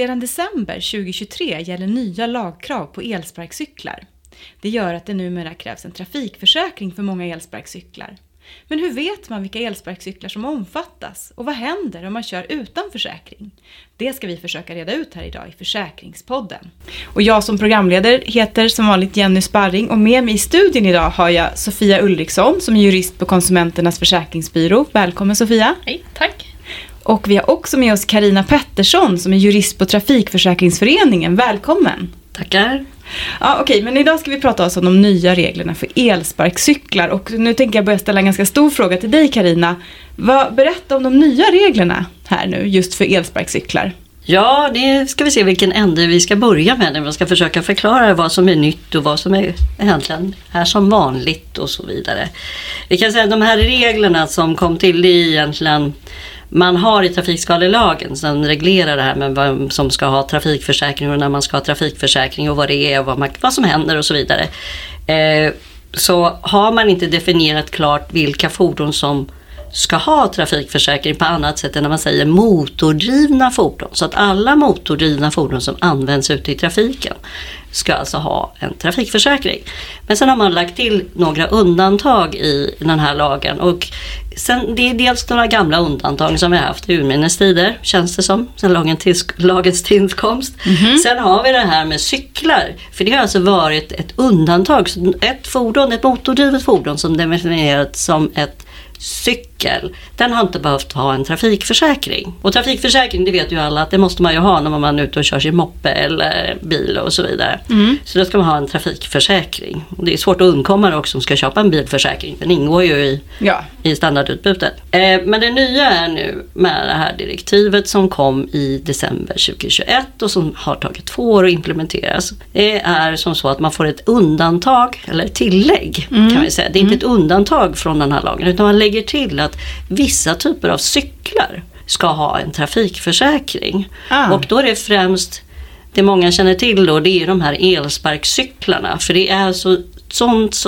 Sedan december 2023 gäller nya lagkrav på elsparkcyklar. Det gör att det numera krävs en trafikförsäkring för många elsparkcyklar. Men hur vet man vilka elsparkcyklar som omfattas? Och vad händer om man kör utan försäkring? Det ska vi försöka reda ut här idag i Försäkringspodden. Och jag som programledare heter som vanligt Jenny Sparring och med mig i studion idag har jag Sofia Ulriksson som är jurist på Konsumenternas Försäkringsbyrå. Välkommen Sofia! Hej, tack! Och vi har också med oss Karina Pettersson som är jurist på Trafikförsäkringsföreningen. Välkommen! Tackar! Ja, Okej, okay, men idag ska vi prata oss om de nya reglerna för elsparkcyklar. Och nu tänker jag börja ställa en ganska stor fråga till dig Karina. Berätta om de nya reglerna här nu, just för elsparkcyklar. Ja, det ska vi se vilken ände vi ska börja med när vi ska försöka förklara vad som är nytt och vad som är egentligen är som vanligt och så vidare. Vi kan säga att de här reglerna som kom till, det är egentligen man har i trafikskadelagen som reglerar det här med vem som ska ha trafikförsäkring och när man ska ha trafikförsäkring och vad det är och vad, man, vad som händer och så vidare. Eh, så har man inte definierat klart vilka fordon som ska ha trafikförsäkring på annat sätt än när man säger motordrivna fordon. Så att alla motordrivna fordon som används ute i trafiken ska alltså ha en trafikförsäkring. Men sen har man lagt till några undantag i den här lagen och sen, det är dels några gamla undantag som vi har haft i urminnes tider, känns det som, sen lagen tills, lagens tillkomst. Mm -hmm. Sen har vi det här med cyklar, för det har alltså varit ett undantag. Ett fordon, ett motordrivet fordon som definierats som ett cykel, den har inte behövt ha en trafikförsäkring. Och trafikförsäkring, det vet ju alla att det måste man ju ha när man är ute och kör sin moppe eller bil och så vidare. Mm. Så då ska man ha en trafikförsäkring. Och det är svårt att undkomma det också som ska köpa en bilförsäkring. Den ingår ju i, ja. i standardutbudet. Eh, men det nya är nu med det här direktivet som kom i december 2021 och som har tagit två år att implementeras. Det är som så att man får ett undantag, eller tillägg mm. kan vi säga. Det är inte ett undantag från den här lagen utan man lägger lägger till att vissa typer av cyklar ska ha en trafikförsäkring. Ah. Och då är det främst, det många känner till då, det är de här elsparkcyklarna. För det är så,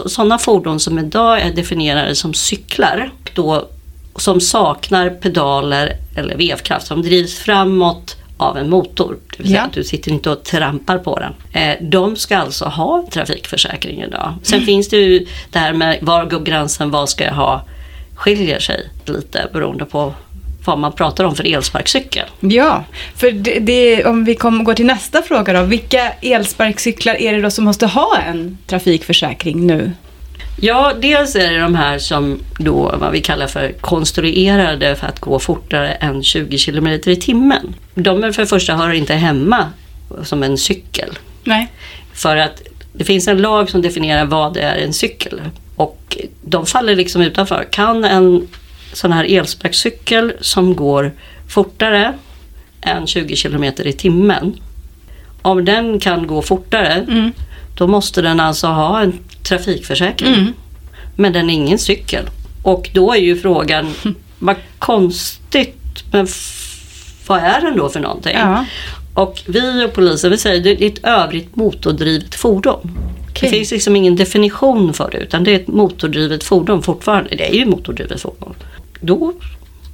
sådana fordon som idag är definierade som cyklar. Då, som saknar pedaler eller vevkraft, som drivs framåt av en motor. Det vill säga ja. att du sitter inte och trampar på den. Eh, de ska alltså ha trafikförsäkring idag. Sen mm. finns det ju det här med var går gränsen, vad ska jag ha? Skiljer sig lite beroende på vad man pratar om för elsparkcykel. Ja, för det, det, om vi kom, går till nästa fråga då. Vilka elsparkcyklar är det då som måste ha en trafikförsäkring nu? Ja, dels är det de här som då vad vi kallar för konstruerade för att gå fortare än 20 km i timmen. De är för det första hör inte hemma som en cykel. Nej. För att det finns en lag som definierar vad det är en cykel. Och de faller liksom utanför. Kan en sån här elsparkcykel som går fortare än 20 km i timmen. Om den kan gå fortare mm. då måste den alltså ha en trafikförsäkring. Mm. Men den är ingen cykel. Och då är ju frågan, vad konstigt, men vad är den då för någonting? Ja. Och vi och polisen vi säger det är ett övrigt motordrivet fordon. Okay. Det finns liksom ingen definition för det utan det är ett motordrivet fordon fortfarande. Det är ju motordrivet fordon. Då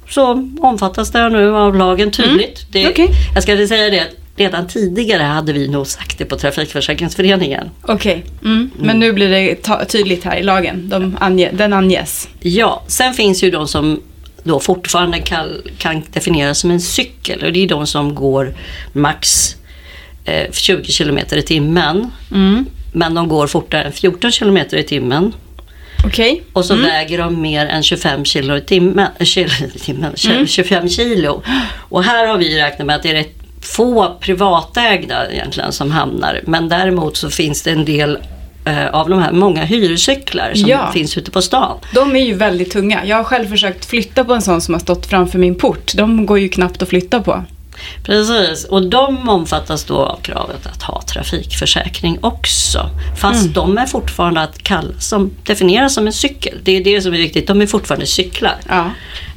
så omfattas det nu av lagen tydligt. Mm. Det, okay. Jag ska säga det redan tidigare hade vi nog sagt det på Trafikförsäkringsföreningen. Okej, okay. mm. men nu blir det tydligt här i lagen. De ange, den anges. Ja, sen finns ju de som då fortfarande kan, kan definieras som en cykel och det är de som går max eh, 20 km i timmen. Mm. Men de går fortare än 14 km i timmen. Okay. Och så mm. väger de mer än 25 kilo i timmen, kilo, timmen mm. 25 kilo. Och här har vi räknat med att det är rätt få privatägda egentligen som hamnar. Men däremot så finns det en del eh, av de här många hyrcyklar som ja. finns ute på stan. De är ju väldigt tunga. Jag har själv försökt flytta på en sån som har stått framför min port. De går ju knappt att flytta på. Precis, och de omfattas då av kravet att ha trafikförsäkring också. Fast mm. de är fortfarande att kalla som, definieras som en cykel. Det är det som är viktigt, de är fortfarande cyklar. Ja.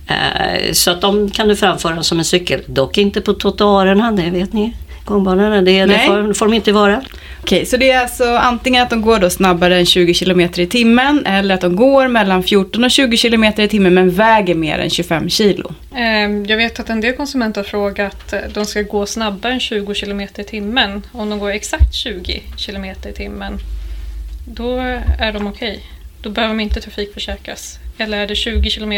Eh, så att de kan du framföra som en cykel, dock inte på trottoarerna, det vet ni. Gångbanorna, det, det får, får de inte vara. Okej, så det är alltså antingen att de går då snabbare än 20 km i timmen eller att de går mellan 14 och 20 km i timmen men väger mer än 25 kilo. Ehm, Jag vet att en del konsumenter har frågat att de ska gå snabbare än 20 km i timmen. Om de går exakt 20 km i timmen, då är de okej. Då behöver de inte trafikförsäkras. Eller är det 20 km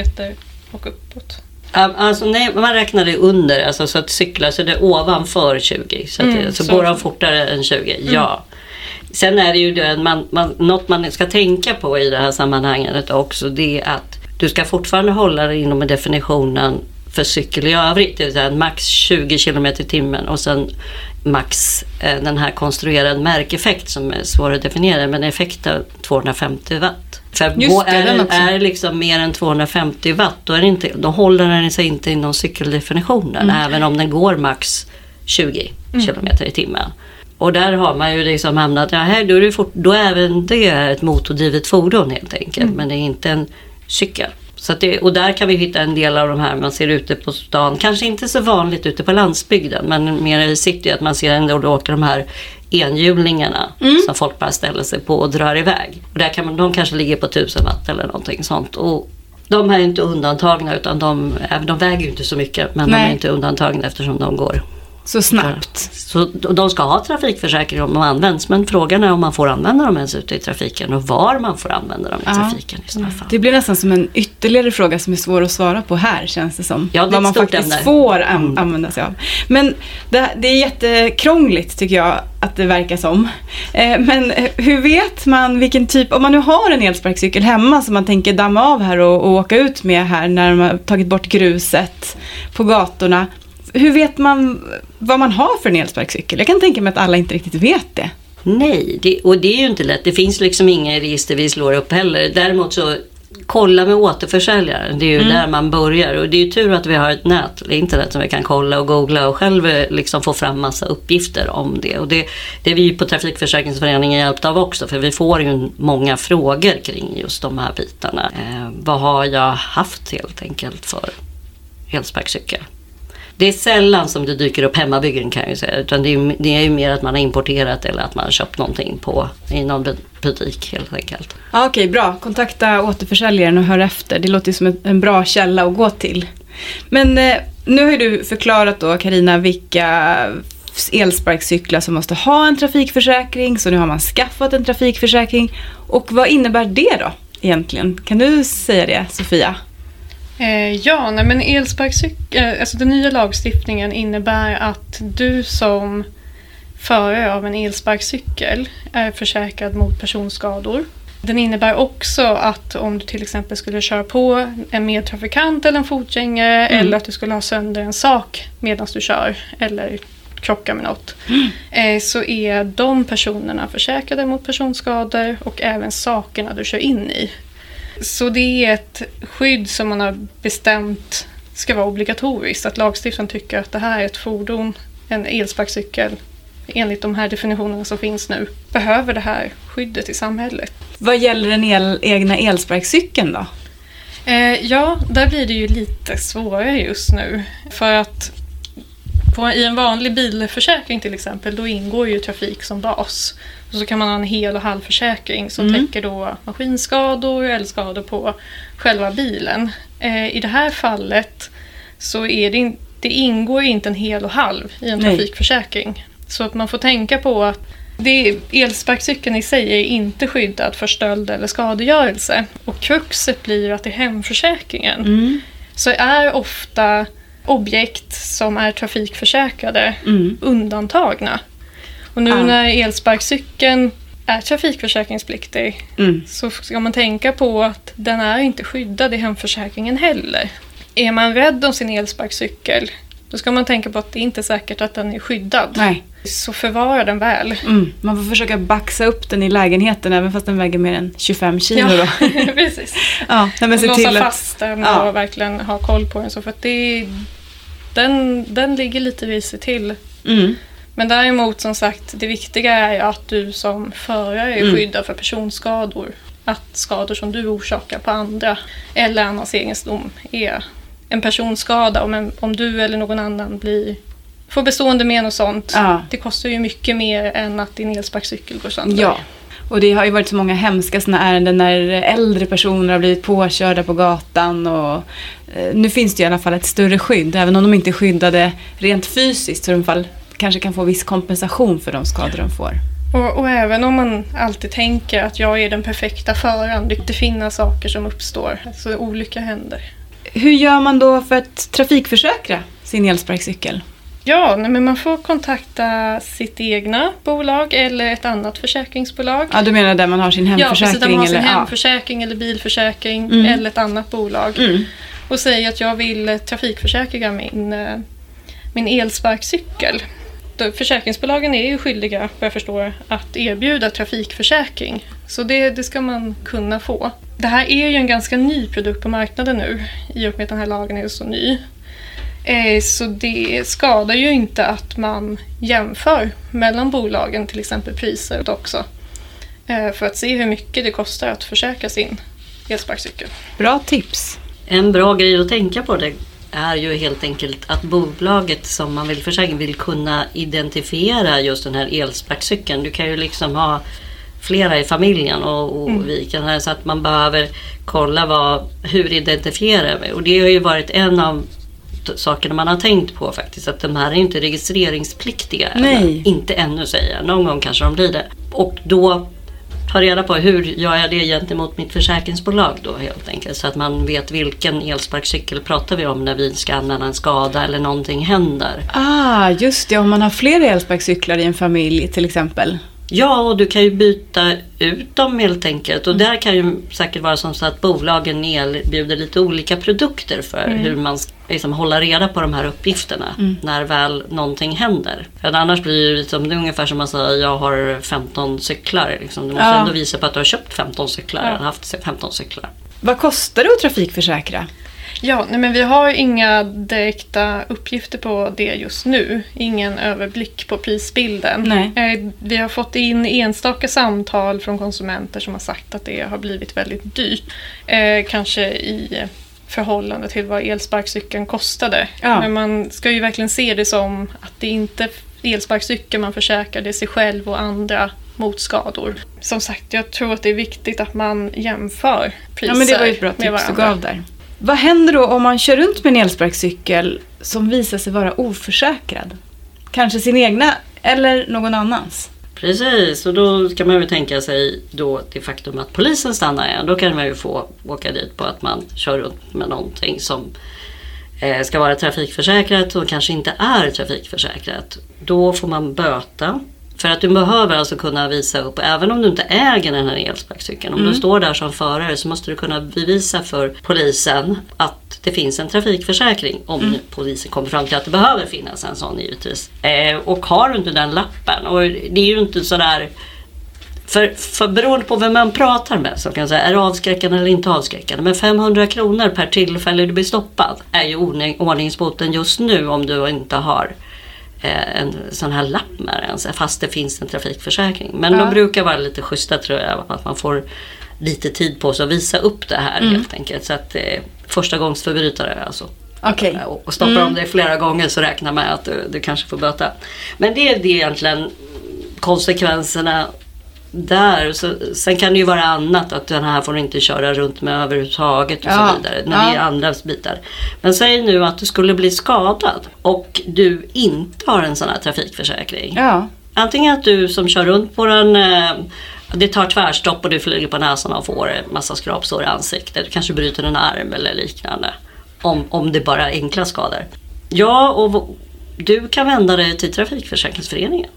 och uppåt? Um, Alltså nej, man räknar det under, alltså så att cykla så det är ovanför 20. Så, att Mm, så, så- går de fortare än 20, ja. Sen är det ju det, man, man, något man ska tänka på i det här sammanhanget också, det är att du ska fortfarande hålla dig inom definitionen för cykel i övrigt, det vill säga max 20 km i timmen och sen max eh, den här konstruerad märkeffekt som är svår att definiera, men effekten 250 watt. För Just gå- det, är, är det liksom mer än 250 watt, då, är inte, då håller den sig inte inom cykeldefinitionen, Mm. även om den går max 20 km i timmen. Och där har man ju liksom hamnat, ja, här, då, är det fort, då är även det är ett motordrivet fordon helt enkelt, Mm. men det är inte en cykel. Så det, och där kan vi hitta en del av de här man ser ute på stan, kanske inte så vanligt ute på landsbygden, men mer i city, att man ser ändå då åker de här enhjulingarna Mm. som folk bara ställer sig på och drar iväg. Och där kan man, de kanske ligger på 1000 watt eller någonting sånt. Och de här är inte undantagna utan de, de väger ju inte så mycket men de Nej. är inte undantagna eftersom de går Så snabbt. så de ska ha trafikförsäkring om de används men frågan är om man får använda dem ens ute i trafiken och var man får använda dem i Ja. trafiken i sådana fall. Det blir nästan som en ytterligare fråga som är svår att svara på här känns det som. Ja, det Vad man faktiskt ämne. får an- Mm. använda sig av. Men det, det är jättekrångligt tycker jag att det verkar som. Eh, men eh, hur vet man vilken typ, om man nu har en elsparkcykel hemma som man tänker damma av här och, och åka ut med här när de har tagit bort gruset på gatorna. Hur vet man vad man har för en elsparkcykel? Jag kan tänka mig att alla inte riktigt vet det. Nej, det, och det är ju inte lätt. Det finns liksom inga register vi slår upp heller. Däremot så kolla med återförsäljaren. Det är ju Mm. där man börjar. Och det är ju tur att vi har ett nät, internet, som vi kan kolla och googla och själv eh, liksom få fram massa uppgifter om det. Och det, det är vi på Trafikförsäkringsföreningen hjälpta av också. För vi får ju många frågor kring just de här bitarna. Eh, vad har jag haft helt enkelt för elsparkcykel? Det är sällan som det dyker upp hemmabyggen kan jag ju säga. Utan det är, ju- det är ju mer att man har importerat eller att man har köpt någonting på, i någon butik helt enkelt. Ja, Okej, bra. Kontakta återförsäljaren och hör efter. Det låter ju som en- bra källa att gå till. Men eh, nu har ju du förklarat då, Karina vilka elsparkcyklar som måste ha en trafikförsäkring. Så nu har man skaffat en trafikförsäkring. Och vad innebär det då egentligen? Kan du säga det, Sofia? Eh, ja, nej, men elsparkcykel, eh, alltså den nya lagstiftningen innebär att du som förare av en elsparkcykel är försäkrad mot personskador. Den innebär också att om du till exempel skulle köra på en medtrafikant eller en fotgängare Mm. eller att du skulle ha sönder en sak medan du kör eller krocka med något. Eh, så är de personerna försäkrade mot personskador och även sakerna du kör in i. Så det är ett skydd som man har bestämt ska vara obligatoriskt. Att lagstiftaren tycker att det här är ett fordon, en elsparkcykel, enligt de här definitionerna som finns nu, behöver det här skyddet i samhället. Vad gäller den el, egna elsparkcykeln då? Eh, ja, där blir det ju lite svårare just nu. För att på, i en vanlig bilförsäkring till exempel, då ingår ju trafik som bas. Och så kan man ha en hel och halvförsäkring som Mm. täcker då maskinskador eller skador på själva bilen. Eh, I det här fallet så är det, in, det ingår inte en hel och halv i en Nej. trafikförsäkring. Så att man får tänka på att det, elsparkcykeln i sig är inte skyddad för stöld eller skadegörelse. Och kruxet blir att i hemförsäkringen Mm. så är ofta objekt som är trafikförsäkrade Mm. undantagna. Och nu Ah. när elsparkcykeln är trafikförsäkringspliktig Mm. så ska man tänka på att den är inte skyddad i hemförsäkringen heller. Är man rädd om sin elsparkcykel då ska man tänka på att det inte är säkert att den är skyddad. Nej. Så förvara den väl. Mm. Man får försöka baxa upp den i lägenheten även fast den väger mer än 25 kilo då. precis. Ja, men se till att... fast den Ja. och verkligen ha koll på den. Så för att det, den, den ligger lite risigt till. Mm. Men däremot som sagt, det viktiga är att du som förare är Mm. skyddad för personskador. Att skador som du orsakar på andra eller annans egendom är en personskada. Om, en, om du eller någon annan blir får bestående men och sånt. Ja. Det kostar ju mycket mer än att din elsparkcykel går sönder. Ja. Och det har ju varit så många hemska såna ärenden när äldre personer har blivit påkörda på gatan. Och, eh, nu finns det i alla fall ett större skydd. Även om de inte är skyddade rent fysiskt så de fall kanske kan få viss kompensation för de skador de får. Och, och även om man alltid tänker att jag är den perfekta föraren, det finns saker som uppstår. Alltså olycka händer. Hur gör man då för att trafikförsäkra sin elsparkcykel? Ja, men man får kontakta sitt egna bolag eller ett annat försäkringsbolag. Ja, du menar där man har sin Ja, hemförsäkring? precis. Där man har sin eller, hemförsäkring eller bilförsäkring Mm. eller ett annat bolag. ja. Mm. Och säger att jag vill trafikförsäkra min, eh, min elsparkcykel. Då, försäkringsbolagen är ju skyldiga, vad jag förstår, att erbjuda trafikförsäkring. Så det, det ska man kunna få. Det här är ju en ganska ny produkt på marknaden nu i och med att den här lagen är så ny. Eh, Så det skadar ju inte att man jämför mellan bolagen, till exempel priser också. eh, För att se hur mycket det kostar att försäkra sin elsparkcykel. Bra tips. En bra grej att tänka på det är ju helt enkelt att bolaget som man vill försäkra vill kunna identifiera just den här elsparkcykeln. Du kan ju liksom ha flera i familjen och, och vi kan ha så att man behöver kolla vad, hur identifierar vi? Och det har ju varit en av sakerna man har tänkt på faktiskt. Att de här är inte registreringspliktiga. Nej. Inte ännu säger jag. Någon gång kanske de blir det. Och då ta reda på hur gör jag det gentemot mitt försäkringsbolag då helt enkelt. Så att man vet vilken elsparkcykel pratar vi om när vi ska anmäla en skada eller någonting händer. Ah, just det. Om man har flera elsparkcyklar i en familj till exempel. Ja, och du kan ju byta ut dem helt enkelt. Och där kan ju säkert vara som så att bolagen erbjuder lite olika produkter för hur man ska liksom hålla reda på de här uppgifterna när väl någonting händer. För att annars blir det liksom, det är ungefär som att säga jag har 15 cyklar. Liksom. Du måste Ja. ändå visa på att du har köpt 15 cyklar Ja. haft 15 cyklar. Vad kostar det att trafikförsäkra? Ja, nej men vi har inga direkta uppgifter på det just nu. Ingen överblick på prisbilden. Nej. Eh, Vi har fått in enstaka samtal från konsumenter som har sagt att det har blivit väldigt dyrt. Eh, kanske i förhållande till vad elsparkcykeln kostade. Ja. Men man ska ju verkligen se det som att det inte är elsparkcykeln man försäkrar, det är sig själv och andra mot skador. Som sagt, jag tror att det är viktigt att man jämför priser Ja, men det var ju ett bra med tips du varandra. gav där. Vad händer då om man kör runt med en elsparkcykel som visar sig vara oförsäkrad? Kanske sin egna eller någon annans? Precis, och då kan man ju tänka sig då det faktum att polisen stannar en. Då kan man ju få åka dit på att man kör runt med någonting som eh, ska vara trafikförsäkrat och kanske inte är trafikförsäkrat. Då får man böta. För att du behöver alltså kunna visa upp, även om du inte äger den här elsparkcykeln. Om du står där som förare så måste du kunna bevisa för polisen att det finns en trafikförsäkring. Om nu polisen kommer fram till att det behöver finnas en sån givetvis. Eh, och har du inte den lappen, och det är ju inte sådär för, för beroende på vem man pratar med så kan jag säga, är det avskräckande eller inte avskräckande? Men 500 kronor per tillfälle du blir stoppad är ju ordning, ordningsboten just nu om du inte har en sån här lapp med dig ens, fast det finns en trafikförsäkring. Men Ja. de brukar vara lite schyssta tror jag, att man får lite tid på sig att visa upp det här helt enkelt. Så att eh, första gångs förbrytare alltså. Okej. Och och stoppar de dig flera gånger så räkna med att du, du kanske får böta. Men det är det egentligen konsekvenserna där. Så, sen kan det ju vara annat, att den här får du inte köra runt med överhuvudtaget och Ja, så vidare. När det är andra bitar. Men säg nu att du skulle bli skadad och du inte har en sån här trafikförsäkring. Ja. Antingen att du som kör runt på den, eh, det tar tvärstopp och du flyger på näsan och får en massa skrapsår i ansiktet. Du kanske bryter en arm eller liknande. Om, om det bara är enkla skador. Ja, och du kan vända dig till Trafikförsäkringsföreningen.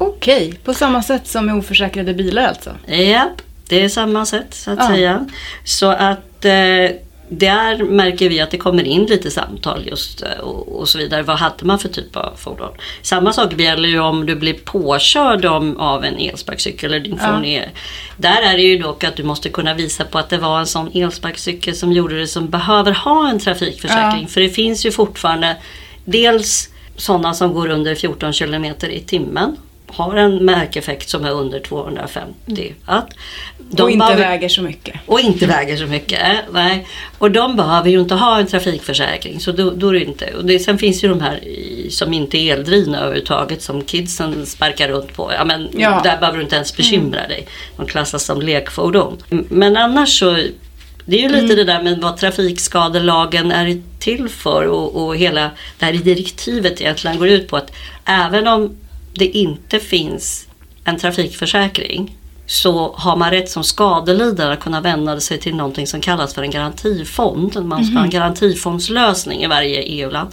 Okej, på samma sätt som med oförsäkrade bilar alltså? Japp, det är samma sätt så att Ja. säga. Så att eh, där märker vi att det kommer in lite samtal just eh, och, och så vidare. Vad hade man för typ av fordon? Samma sak gäller ju om du blir påkörd om, av en elsparkcykel eller din Ja. Där är det ju dock att du måste kunna visa på att det var en sån elsparkcykel som gjorde det som behöver ha en trafikförsäkring. Ja. För det finns ju fortfarande dels sådana som går under 14 kilometer i timmen. Har en märkeffekt som är under 250 watt. De och inte behöver- väger så mycket. och inte väger så mycket. Nej. Och de behöver ju inte ha en trafikförsäkring. Så då, då är det inte. Och det, sen finns ju de här i, som inte är eldrivna överhuvudtaget som kidsen sparkar runt på. Ja, men Ja. Där behöver du inte ens bekymra dig. De klassas som lekfordon. Men annars så det är ju lite det där med vad trafikskadelagen är till för och, och hela det här direktivet egentligen går ut på att även om det inte finns en trafikförsäkring så har man rätt som skadelidare att kunna vända sig till någonting som kallas för en garantifond. Man ska ha en garantifondslösning i varje EU-land.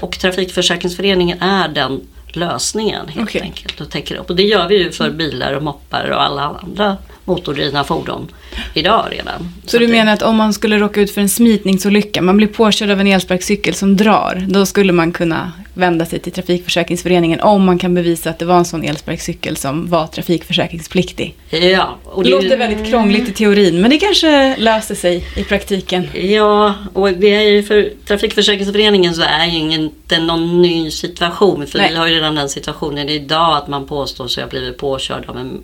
Och Trafikförsäkringsföreningen är den lösningen helt Okej. enkelt och täcker upp. Och det gör vi ju för bilar och moppar och alla andra motordrivna fordon idag redan. Så du att det- menar att om man skulle råka ut för en smitningsolycka, man blir påkörd av en elsparkcykel som drar, då skulle man kunna vända sig till Trafikförsäkringsföreningen om man kan bevisa att det var en sån elsparkcykel som var trafikförsäkringspliktig. Ja, och Det låter väldigt krångligt i teorin, men det kanske löser sig i praktiken. Ja, och det är ju för Trafikförsäkringsföreningen så är ju inte någon ny situation. För Nej. vi har ju redan den situationen idag att man påstår sig ha blivit påkörd av en,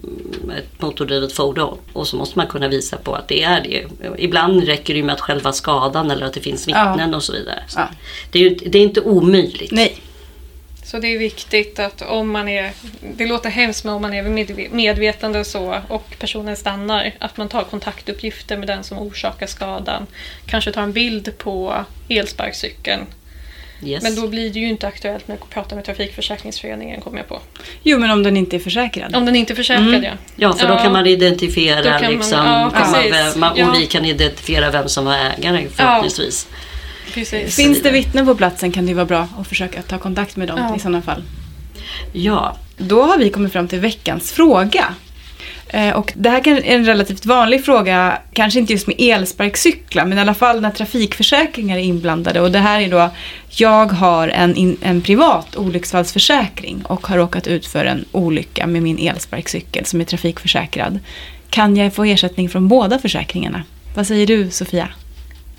ett motordrivet fordon. Och så måste man kunna visa på att det är det. Ibland räcker det ju med att själva skadan eller att det finns vittnen och så vidare. Så Ja. det, är ju, det är inte omöjligt. Nej, Så det är viktigt att om man är, det låter hemskt men om man är med- medvetande och så och personen stannar, att man tar kontaktuppgifter med den som orsakar skadan. Kanske tar en bild på elsparkcykeln. Yes. Men då blir det ju inte aktuellt med att prata med Trafikförsäkringsföreningen kommer jag på. jo men om den inte är försäkrad. Om den inte är försäkrad Mm. ja. Ja, för då Ja. kan man identifiera kan man- liksom, ja, precis. över- man, och Ja. vi kan identifiera vem som var ägare förhoppningsvis. Precis. Finns det vittnen på platsen kan det vara bra att försöka ta kontakt med dem Ja. i sådana fall. Ja, Då har vi kommit fram till veckans fråga. Eh, Och det här är en relativt vanlig fråga, kanske inte just med elsparkcyklar, men i alla fall när trafikförsäkringar är inblandade. Och det här är då, jag har en, en privat olycksfallsförsäkring och har råkat ut för en olycka med min elsparkcykel som är trafikförsäkrad. Kan jag få ersättning från båda försäkringarna? Vad säger du Sofia?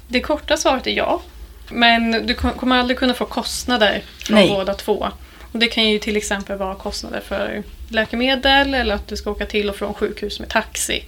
Det korta svaret är ja. Men du kom- kommer aldrig kunna få kostnader från Nej. båda två. Och det kan ju till exempel vara kostnader för läkemedel eller att du ska åka till och från sjukhus med taxi.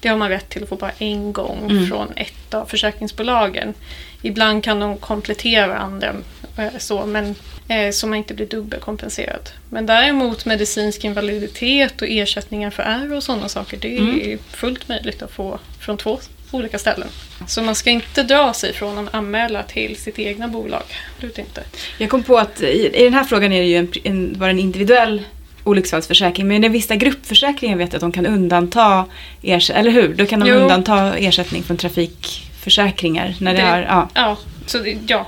Det har man rätt till att få bara en gång Mm. från ett av försäkringsbolagen. Ibland kan de komplettera varandra eh, så, men, eh, så man inte blir dubbelkompenserad. Men däremot medicinsk invaliditet och ersättningar för ärr och sådana saker, det är Mm. fullt möjligt att få från två olika ställen. Så man ska inte dra sig från att anmäla till sitt egna bolag. Absolut inte. Jag kom på att i, i den här frågan är det ju en, en, bara en individuell olycksfallsförsäkring. Men i vissa gruppförsäkringar vet jag att de kan undanta ersättning, eller hur? Då kan de Jo. undanta ersättning från trafikförsäkringar. När det, Det- har, ja. Ja, så det, ja.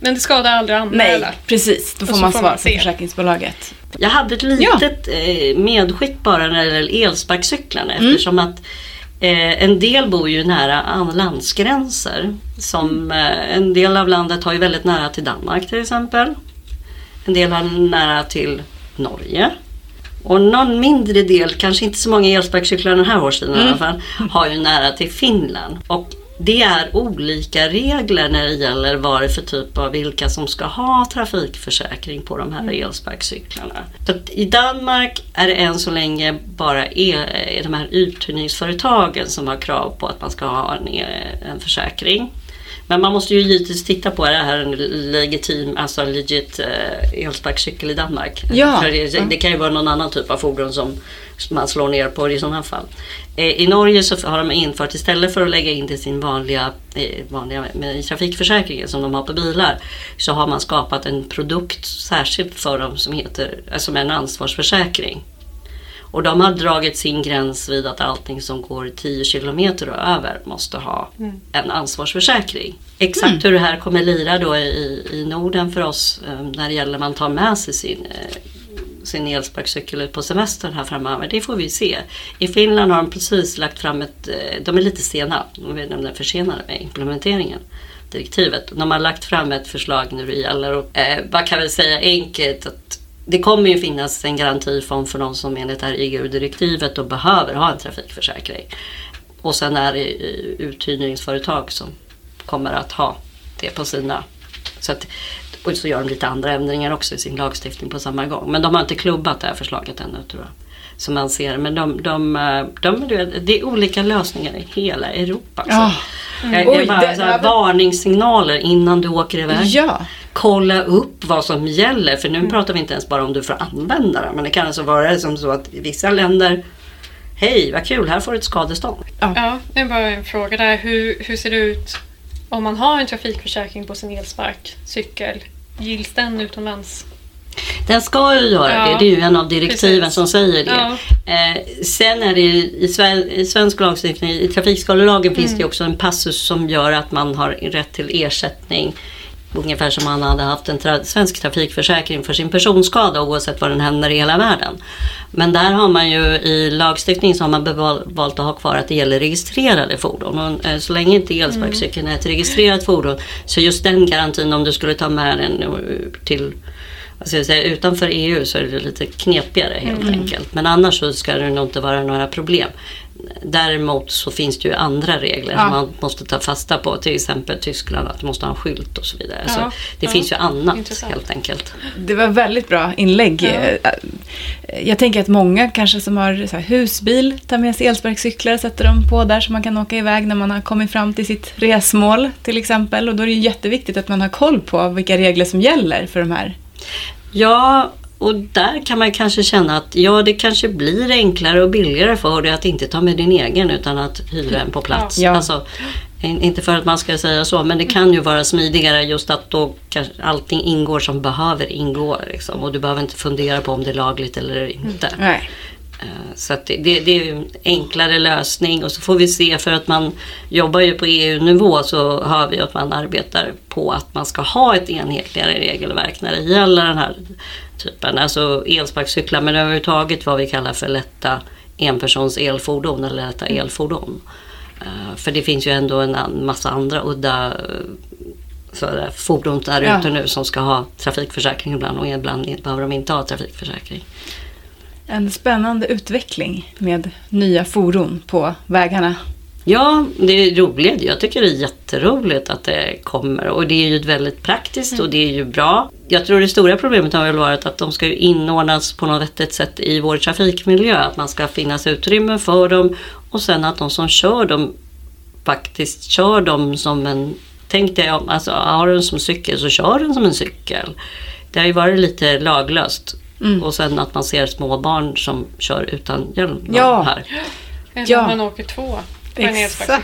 Men det skadar aldrig att Nej, anmäla. precis. Då får man får svar från försäkringsbolaget. Jag hade ett litet eh, medskick bara när det gäller elsparkcyklarna Mm. eftersom att eh, en del bor ju nära an- landsgränser. Som, eh, en del av landet har ju väldigt nära till Danmark till exempel. En del har nära till Norge. Och någon mindre del, kanske inte så många elsparkcyklar den här årstiden i alla fall, har ju nära till Finland. Och det är olika regler när det gäller vad det för typ av vilka som ska ha trafikförsäkring på de här elsparkcyklarna. Så I Danmark är det än så länge bara e- de här uthyrningsföretagen som har krav på att man ska ha en, e- en försäkring. Men man måste ju givetvis titta på är det här en legitim, alltså legit eh, elsparkcykel i Danmark. Ja. För det, det kan ju vara någon annan typ av fordon som man slår ner på i sådana fall. Eh, I Norge så har de infört istället för att lägga in det i sin vanliga, eh, vanliga med, trafikförsäkringen som de har på bilar så har man skapat en produkt särskilt för dem som heter, eh, som är en ansvarsförsäkring. Och de har dragit sin gräns vid att allting som går 10 kilometer och över måste ha en ansvarsförsäkring. Exakt hur det här kommer lira då i, i Norden för oss eh, när det gäller man tar med sig sin, eh, sin elsparkcykel ut på semestern här framöver, det får vi se. I Finland har de precis lagt fram ett, eh, de är lite sena, de är nämligen försenade med implementeringen direktivet. De har lagt fram ett förslag när det gäller, och, eh, vad kan vi säga enkelt, att det kommer ju finnas en garantifond för de som enligt det här EU-direktivet då behöver ha en trafikförsäkring. Och sen är det uthyrningsföretag som kommer att ha det på sina. Så att Och så gör de lite andra ändringar också i sin lagstiftning på samma gång. Men de har inte klubbat det här förslaget ännu tror jag. Som man ser. Men de, de, de, de, det är olika lösningar i hela Europa. Alltså. Jag Oj, bara, det- så här, ja, varningssignaler innan du åker iväg. Ja. Kolla upp vad som gäller. För nu Mm. pratar vi inte ens bara om du får använda det. Men det kan alltså vara som så att i vissa länder Hej, vad kul, här får du ett skadestånd. Ja, det är bara en fråga där. Hur, hur ser det ut om man har en trafikförsäkring på sin elsparkcykel? Gills den utomlands? Den ska ju göra Ja, det. Det är ju en av direktiven precis. som säger det. Ja. Eh, sen är det i, sven, i svensk lagstiftning, i trafikskadelagen finns Mm. det ju också en passus som gör att man har rätt till ersättning. Ungefär som man hade haft en tra- svensk trafikförsäkring för sin personskada oavsett var den händer i hela världen. Men där har man ju i lagstiftningen så har man valt att ha kvar att det gäller registrerade fordon. Och, eh, så länge inte elsparkcykeln är ett registrerat fordon så just den garantin om du skulle ta med den eh, till vad säga, utanför EU så är det lite knepigare helt enkelt. Men annars så ska det nog inte vara några problem. Däremot så finns det ju andra regler Ja. som man måste ta fasta på. Till exempel Tyskland, att du måste ha en skylt och så vidare. Ja, Så det ja, finns ju annat intressant. helt enkelt. Det var väldigt bra inlägg. Ja. Eh, Jag tänker att många kanske som har så här husbil tar med sig elsparkcyklar och sätter dem på där så man kan åka iväg när man har kommit fram till sitt resmål till exempel. Och då är det ju jätteviktigt att man har koll på vilka regler som gäller för de här. Ja, och där kan man kanske känna att ja, det kanske blir enklare och billigare för dig att inte ta med din egen utan att hyra en på plats. Ja. Alltså, in- inte för att man ska säga så, men det kan ju vara smidigare just att då allting ingår som behöver ingå. Liksom, och du behöver inte fundera på om det är lagligt eller inte. Nej. Eh, Så det, det, är en enklare lösning och så får vi se för att man jobbar ju på EU-nivå så hör vi att man arbetar på att man ska ha ett enhetligare regelverk när det gäller den här typen. Alltså elsparkcyklar men överhuvudtaget vad vi kallar för lätta enpersons elfordon eller lätta elfordon. Eh, För det finns ju ändå en massa andra udda eh, fordon där Ja. ute nu som ska ha trafikförsäkring ibland och ibland behöver de inte ha trafikförsäkring. En spännande utveckling med nya fordon på vägarna. Ja, det är roligt. Jag tycker det är jätteroligt att det kommer och det är ju väldigt praktiskt och det är ju bra. Jag tror det stora problemet har väl varit att de ska ju inordnas på något vettigt sätt i vår trafikmiljö. Att man ska finnas utrymme för dem och sen att de som kör dem faktiskt kör dem som en... Tänk dig alltså har du en som cykel så kör den som en cykel. Det har ju varit lite laglöst. Mm. Och sen att man ser små barn som kör utan hjälm Ja. här. Eller Ja. om man åker två på en.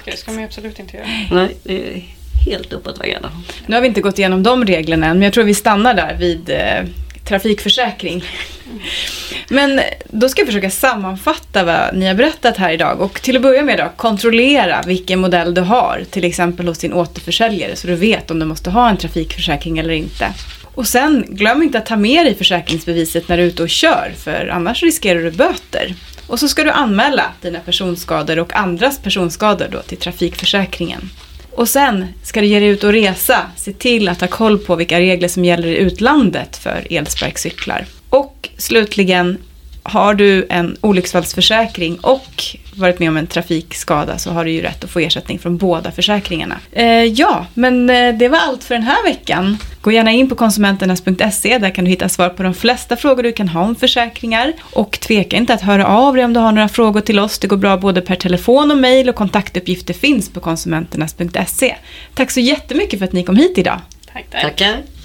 Det ska man ju absolut inte göra. Nej, det är helt uppåt väggarna. Nu har vi inte gått igenom de reglerna än, men jag tror vi stannar där vid eh, trafikförsäkring. Men då ska jag försöka sammanfatta vad ni har berättat här idag och till att börja med då, kontrollera vilken modell du har, till exempel hos din återförsäljare så du vet om du måste ha en trafikförsäkring eller inte. Och sen, glöm inte att ta med dig försäkringsbeviset när du är ute och kör, för annars riskerar du böter. Och så ska du anmäla dina personskador och andras personskador då till Trafikförsäkringen. Och sen ska du ge dig ut och resa, se till att ha koll på vilka regler som gäller i utlandet för elsparkcyklar. Och slutligen, har du en olycksfallsförsäkring och varit med om en trafikskada så har du ju rätt att få ersättning från båda försäkringarna. Eh, ja, men eh, det var allt för den här veckan. Gå gärna in på konsumenternas.se, där kan du hitta svar på de flesta frågor du kan ha om försäkringar. Och tveka inte att höra av dig om du har några frågor till oss. Det går bra både per telefon och mejl och kontaktuppgifter finns på konsumenternas.se. Tack så jättemycket för att ni kom hit idag. Tack, tack. Tackar.